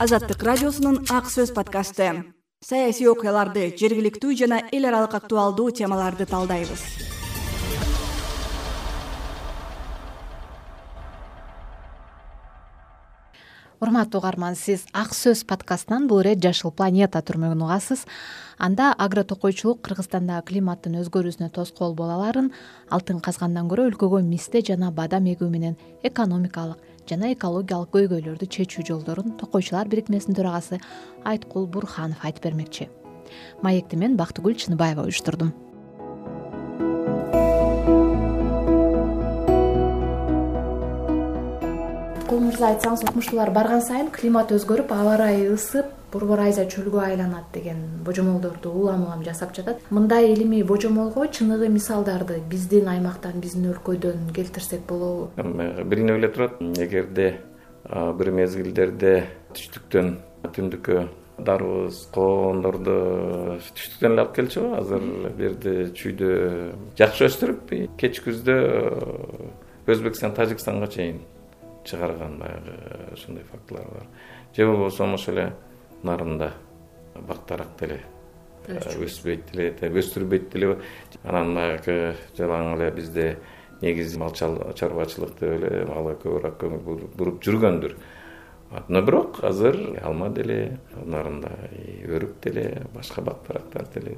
азаттык радиосунун ак сөз подкасты. Саясий окуяларды жергиликтүү жана эл аралык актуалдуу темаларды талдайбыз. Урматтуу угарман сиз ак сөз подкастынан бул ирет жашыл планета түрмөгүн угасыз. Анда агро токойчулук кыргызстандагы климаттын өзгөрүүсүнө тоскоол боло аларын алтын казгандан көрө өлкөгө мисте жана бадам эгүү менен экономикалык жана экологиялык көйгөйлөрдү чечүү жолдорун токойчулар бирикмесинин төрагасы айткул бурханов айтып бермекчи. Маекти мен бактыгүл чыныбаева уюштурдум. Айткул мырза айтсаңыз укмуштуулар барган сайын климат өзгөрүп аба ырайы ысып борбор айза чөлгө айланат деген божомолдорду улам улам жасап жатат. Мындай илимий божомолго чыныгы мисалдарды биздин аймактан биздин өлкөдөн келтирсек болобу. Эмне беле турат. Эгерде бир мезгилдерде түштүктөн түндүккө дарбыз коондорду түштүктөн эле алып келчү го. Азыр бул жерде чүйдө жакшы өстүрүп кеч күздө өзбекстан тажикстанга чейин чыгарган баягы ошондой фактылар бар. Же болбосо ошол эле нарында бактарак деле өспөйт деле өстүрбөйт деле анан баягы жалаң эле бизде негизи мал чарбачылык деп эле мага көбүрөөк көңүл буруп жүргөндүр. Но бирок азыр алма деле нарында өрүк деле башка бактарактар деле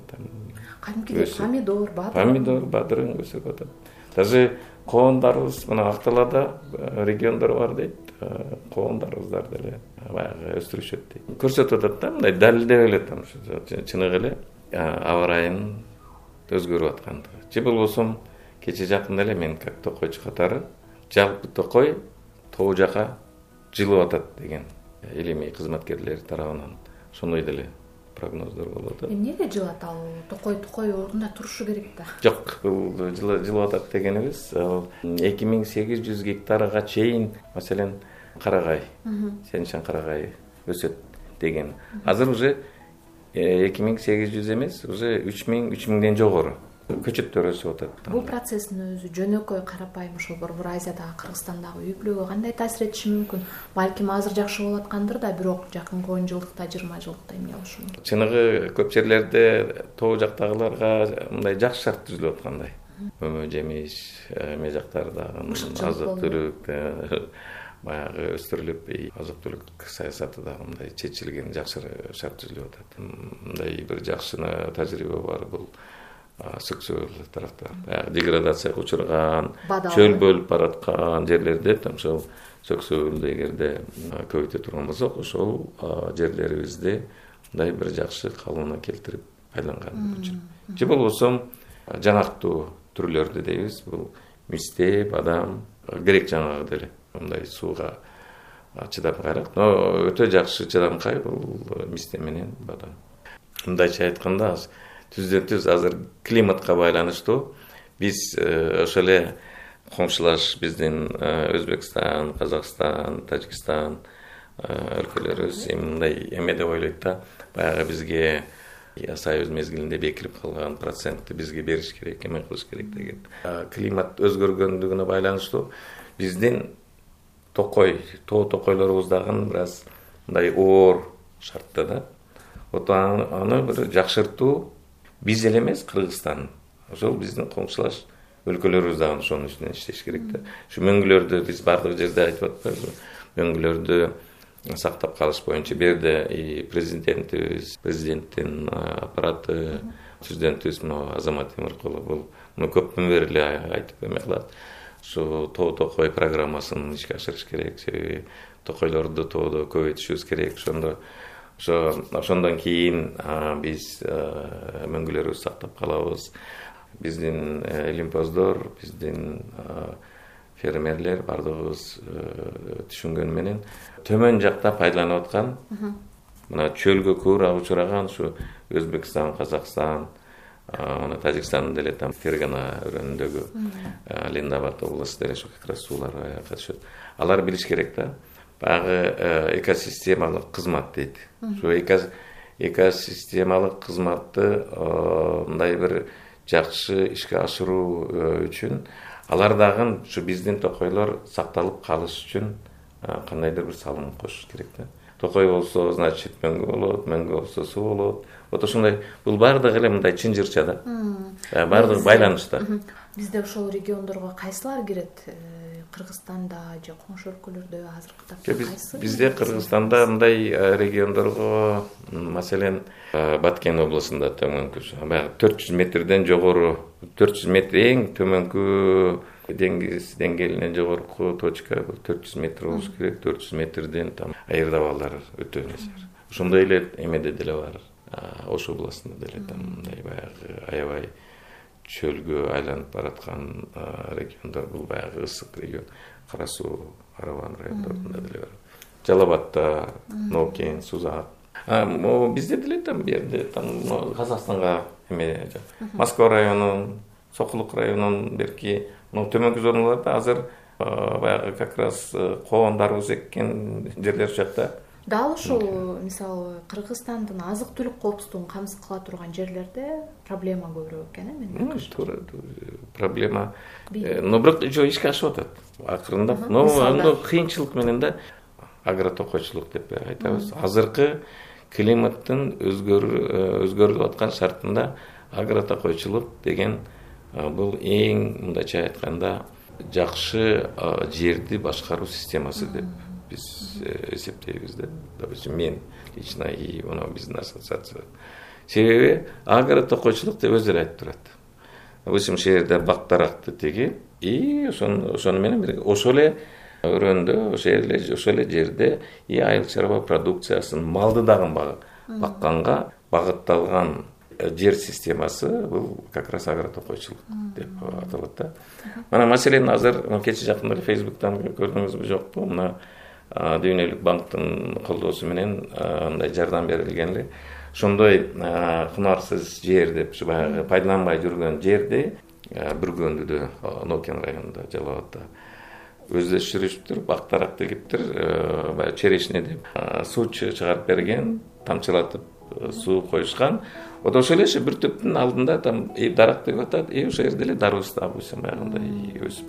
кадимкидей помидор бадыр. помидор бадырың өсүп атат даже коондарыбыз мына ак талаада региондор бар дейт. Коон дарбыздар деле баягы өстүрүшөт дейт. Көрсөтүп атат да мындай далилдеп эле там чыныгы эле. Аба ырайынын өзгөрүп аткандыгы. Же болбосо кечээ жакында эле мен как токойчу катары жалпы токой тоо жака жылып атат деген илимий кызматкерлер тарабынан ошондой деле прогноздор атат эмнеге жылат ал? Токой токой ордунда турушу керек да. Жок бул жылып атат дегенибиз ал эки миң сегиз жүз гектарга чейин маселен карагай сен чан карагайы өсөт деген. Азыр уже э, эки миң сегиз жүз эмес уже үч миң үч миңден жогору көчөттөр өсүп атат бул процесстин өзү жөнөкөй карапайым ушул борбор азиядагы кыргызстандагы үй бүлөгө кандай таасир этиши мүмкүн? Балким азыр жакшы болуп аткандыр да бирок жакынкы он жылдыкта жыйырма жылдыкта эмне болушу мүмкүн чыныгы көп жерлерде тоо жактагыларга мындай жакшы шарт түзүлүп аткандай. Өмө жемиш эме жактардагы азык түлүк баягы өстүрүлүп азык түлүк саясаты дагы мындай чечилген жакшы шарт түзүлүп атат. Мындай бир жакшы тажрыйба бар бул сексуал тарапта баягы деградацияга учураган чөл болуп бараткан жерлерде ошол сексуалды эгерде көбөйтө турган болсок ошол жерлерибизди мындай бир жакшы калыбына келтирип айланган үчүн же болбосо жаңактуу түрлөрдү дейбиз. Бул мисте бадам грек жаңгагы деле. Мындай сууга чыдамкайраак но өтө жакшы чыдамкай бул мисте менен бадам. Мындайча айтканда түздөн түз азыр климатка байланыштуу. Биз э, ошол эле коңшулаш биздин э, өзбекстан казакстан тажикстан э, өлкөлөрүбүз эми мындай эме деп ойлойт да. Баягы бизге союз мезгилинде бекирип калган процентти бизге бериш керек эме кылыш керек деген. Климат өзгөргөндүгүнө байланыштуу. Биздин токой тоо токойлорубуз дагы бир аз мындай оор шартта да. Вот аны бир жакшыртуу биз эле эмес кыргызстан. Ошол биздин коңшулаш өлкөлөрүбүз дагы ошонун үстүнөн иштеш керек да. Ушу мөңгүлөрдү биз баардык жерде айтып атпайбызбы мөңгүлөрдү сактап калыш боюнча бул жерде и президентибиз президенттин аппараты түздөн-түз могу азамат темиркулов бул. Муну көптөн бери эле айтып эме кылат ушу тоо токой программасын ишке ашырыш керек. Себеби токойлорду тоодо көбөйтүшүбүз керек. Ошондо ошо ошондон кийин биз мөңгүлөрүбүздү сактап калабыз. Биздин э, илимпоздор биздин фермерлер баардыгыбыз э, түшүнгөнү менен төмөн жакта пайдаланып аткан. Мына чөлгө көбүрөөк учураган ушу өзбекстан казакстан мына тажикстандын деле там фергана өрөөнүндөгү ленинабад областы деле ошо как раз суулар аякка түшөт алар билиш керек да баягы э, экосистемалык кызмат дейт. Ушу экосистемалык кызматты мындай бир жакшы ишке ашыруу э, үчүн алар дагы ушу биздин токойлор сакталып калыш үчүн кандайдыр бир салым кошуш керек да. Токой болсо значит мөңгү болот мөңгү болсо суу болот. Вот ошондой. Бул баардыгы эле мындай чын жырча да баардыгы байланышта. Бизде ошол региондорго кайсылар кирет? Э, кыргызстанда же коңшу өлкөлөрдө азыркы тапта кайсы бизде кыргызстанда мындай э, региондорго маселен э, баткен областында төмөнкү баягы төрт жүз метрден жогору төрт жүз метр эң төмөнкү деңиз деңгээлинен жогорку точка төрт жүз метр болуш керек. Төрт жүз метрден там аэродавалдар өтө начар ошондой эле эмеде деле бар ош областында деле там мындай баягы аябай чөлгө айланып бараткан региондор бул баягы ысык регион. Кара суу араван райондорунда деле бар. Жалал абадта ноокен сузак бизде деле там бул там казакстанга эме москва районун сокулук районунун берки могу төмөнкү зоналарда азыр баягы как раз э, коон дарбыз эккен жерлер ушул жакта дал ушул мисалы кыргызстандын азык түлүк коопсуздугун камсыз кыла турган жерлерде проблема көбүрөөк экен э менин байкашым туура проблема. Э, но бирок уже ишке ашып атат акырындап. Но кыйынчылык менен да агро токойчулук деп айтабыз. Азыркы климаттын э, өзгөрүлүп аткан шартында агро токойчулук деген э, бул эң мындайча айтканда жакшы жерди башкаруу системасы деп биз э, эсептейбиз да. Допустим мен лично и мына биздин ассоциация. Себеби агро токойчулук деп өздөрү айтып турат. Допустим ушул жерде бак даракты тегип и ошону менен бирге ошол эле өрөөндө ошол эле ошол эле жерде и айыл чарба продукциясын малды дагы бакканга багытталган э, жер системасы бул как раз агро токойчулук деп аталат да. Мына маселен азыр кечээ жакында эле фейсбуктан көрдүңүзбү жокпу? Мына дүйнөлүк банктын колдоосу менен мындай жардам берилген эле ошондой кунарсыз жер деп ушу баягы пайдаланбай жүргөн жерди бүргөндүдө нокен районунда жалал абадда өздөштүрүшүптүр бак дарак тегиптир баягы черешня деп суу чыгарып берген тамчылатып суу коюшкан. Вот ошол эле ушу бир түптүн алдында там дарак тегип атат и ошол жерде эле дарбыз допустим баягындай өсүп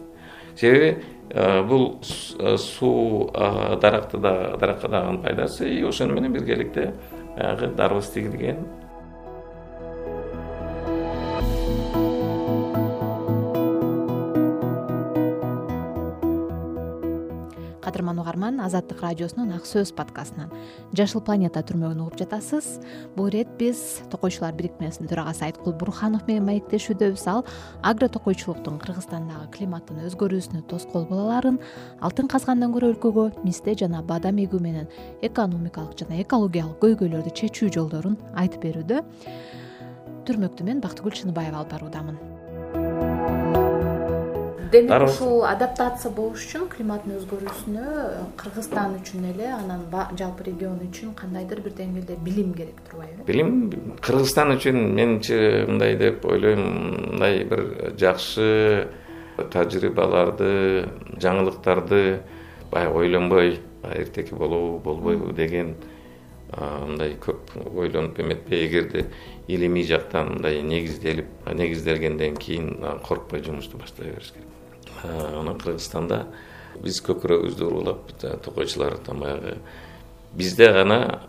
себеби э, бул э, суу даракты да даракка дагы пайдасы и ошону менен биргеликте баягы дарбыз тигилген азаттык радиосунун ак сөз подкастынан. Жашыл планета түрмөгүн угуп жатасыз. Бул ирет биз токойчулар бирикмесинин төрагасы айткул бурханов менен маектешүүдөбүз ал агро токойчулуктун кыргызстандагы климаттын өзгөрүүсүнө тоскоол боло алаарын алтын казгандан көрө өлкөгө мисте жана бадам эгүү менен экономикалык жана экологиялык көйгөйлөрдү чечүү жолдорун айтып берүүдө түрмөктү мен бактыгүл чыныбаева алып баруудамын демек ушул адаптация болуш үчүн климаттын өзгөрүүсүнө кыргызстан үчүн эле анан жалпы регион үчүн кандайдыр бир деңгээлде билим керек турбайбы? Билим кыргызстан үчүн менимче мындай деп ойлойм мындай бир жакшы тажрыйбаларды жаңылыктарды баягы ойлонбой эртеки болобу болбойбу деген мындай көп ойлонуп эметпей эгерде илимий жактан мындай негизделип негизделгенден кийин коркпой жумушту баштай бериш керек анан кыргызстанда биз көкүрөгүбүздү уруулап токойчулар там баягы. Бизде гана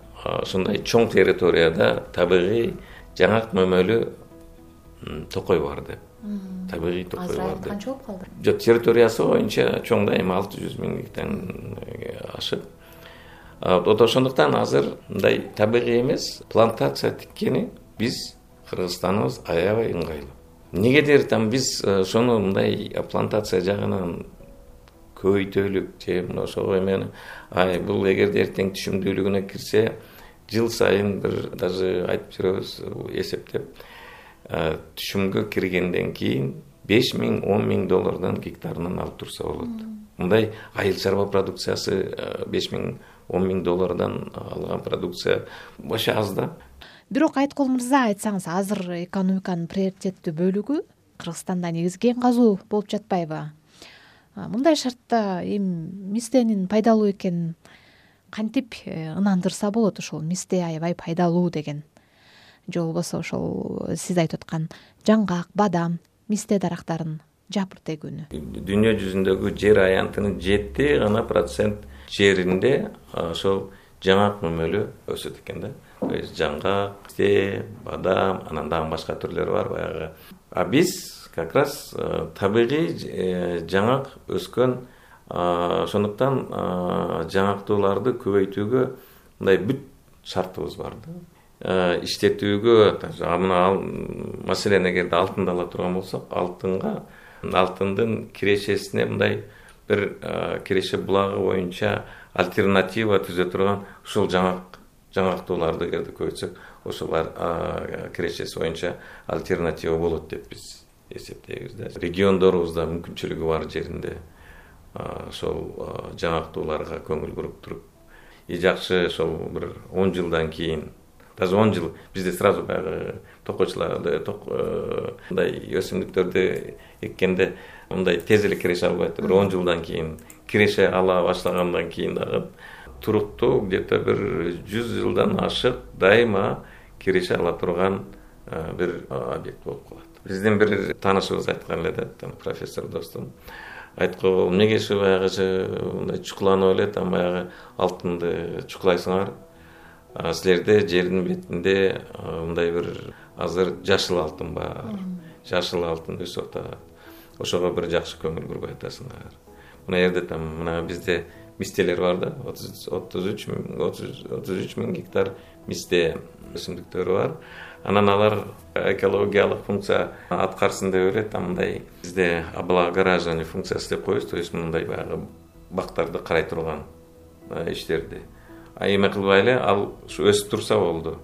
ушундай чоң территорияда табигый жаңак мөмөлүү токой бар деп табигый токой бар деп канча болуп калды? Жок территориясы боюнча чоң да эми алты жүз миңден ашык. Вот ошондуктан азыр мындай табигый эмес. Плантация тиккени биз кыргызстаныбыз аябай ыңгайлуу эмнегедир там биз э, ошону мындай плантация жагынан көйтөлүп же мына ошого эмени ай бул эгерде эртең түшүмдүүлүгүнө кирсе жыл сайын бир даже айтып жүрөбүз эсептеп э, түшүмгө киргенден кийин беш миң он миң доллардан гектарынан алып турса болот. Мындай айыл чарба продукциясы э, беш миң он миң доллардан алган продукция вообще аз да бирок айткул мырза айтсаңыз азыр экономиканын приоритеттүү бөлүгү кыргызстанда негизи кен казуу болуп жатпайбы? Мындай шартта эми мистенин пайдалуу экенин кантип э, ынандырса болот ушул мисте аябай пайдалуу деген? Же болбосо ошол сиз айтып аткан жаңгак бадам мисте дарактарын жапырт эгүүнү? Дүйнө жүзүндөгү жер аянтынын жети гана процент жеринде ошол жаңгак мүмөлүү өсөт экен да жаңгак мисте бадам анан дагы башка түрлөрү бар баягы. А биз как раз э, табигый э, жаңгак өскөн ошондуктан жаңактууларды көбөйтүүгө мындай бүт шартыбыз бар да. Иштетүүгө мына маселен эгерде алтынды ала турган болсок алтынга алтындын кирешесине мындай бир киреше булагы боюнча альтернатива түзө турган ушул жаңак жаңактууларды эгерде көбөйтсөк ошолар кирешеси боюнча альтернатива болот деп биз эсептейбиз да. Региондорубузда мүмкүнчүлүгү бар жеринде ошол жаңактууларга көңүл буруп туруп и жакшы ошол бир он жылдан кийин даже он жыл бизде сразу баягы токойчуларды мындай өсүмдүктөрдү эккенде мындай тез эле киреше албайт бир он жылдан кийин киреше ала башлагандан кийин дагы туруктуу где то бир жүз жылдан ашык дайыма киреше ала турган э, бир объект болуп калат. Биздин бир таанышыбыз айткан эле да профессор достум айткан эмнеге ушу баягычы мындай чукуланып элет анан баягы алтынды чукулайсыңар? Силерде жердин бетинде мындай бир азыр жашыл алтын бар жашыл алтын өсүп атат. Ошого бир жакшы көңүл бурбай атасыңар мына жерде там мына бизде мистелер бар да. Отуз үч отуз үч миң гектар мисте өсүмдүктөрү бар. Анан алар экологиялык функция аткарсын деп эле там мындай бизде облагораживание функциясы деп коебуз. То есть мындай баягы бактарды карай турган иштерди. А эме кылбай эле ал ушу өсүп турса болду.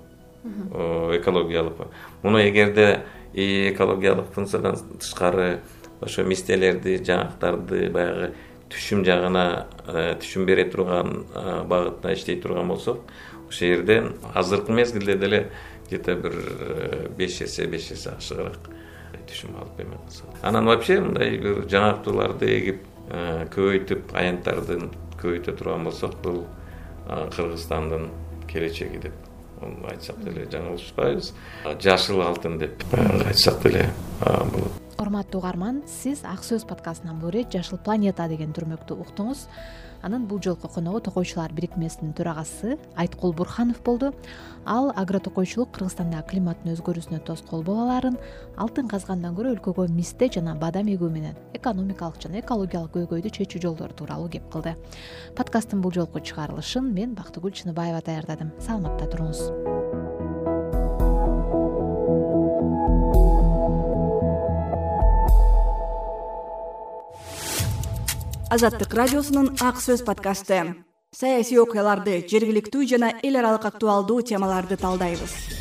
Экологиялык муну эгерде экологиялык функциядан тышкары ошо мистелерди жаңактарды баягы түшүм жагына э, түшүм бере турган багытта иштей турган болсок ошол жерде азыркы мезгилде деле где то бир э, беш эсе беш эсе ашыгыраак түшүм алып эме кылса анан вообще мындай бир жаңактууларды эгип э, көбөйтүп аянттарды көбөйтө турган болсок бул кыргызстандын келечеги деп айтсак деле жаңылышпайбыз. Жашыл алтын деп айтсак деле болот урматтуу угарман. Сиз ак сөз подкастынан бери жашыл планета деген түрмөктү уктуңуз. Анын бул жолку коногу токойчулар бирикмесинин төрагасы айткул бурханов болду. Ал агро токойчулук кыргызстанда климаттын өзгөрүүсүнө тоскоол боло аларын алтын казгандан көрө өлкөгө мисте жана бадам эгүү менен экономикалык жана экологиялык көйгөйдү чечүү жолдору тууралуу кеп кылды. Подкасттын бул жолку чыгарылышын мен бактыгүл чыныбаева даярдадым. Саламатта туруңуз азаттык радиосунун ак сөз подкасты. Саясий окуяларды жергиликтүү жана эл аралык актуалдуу темаларды талдайбыз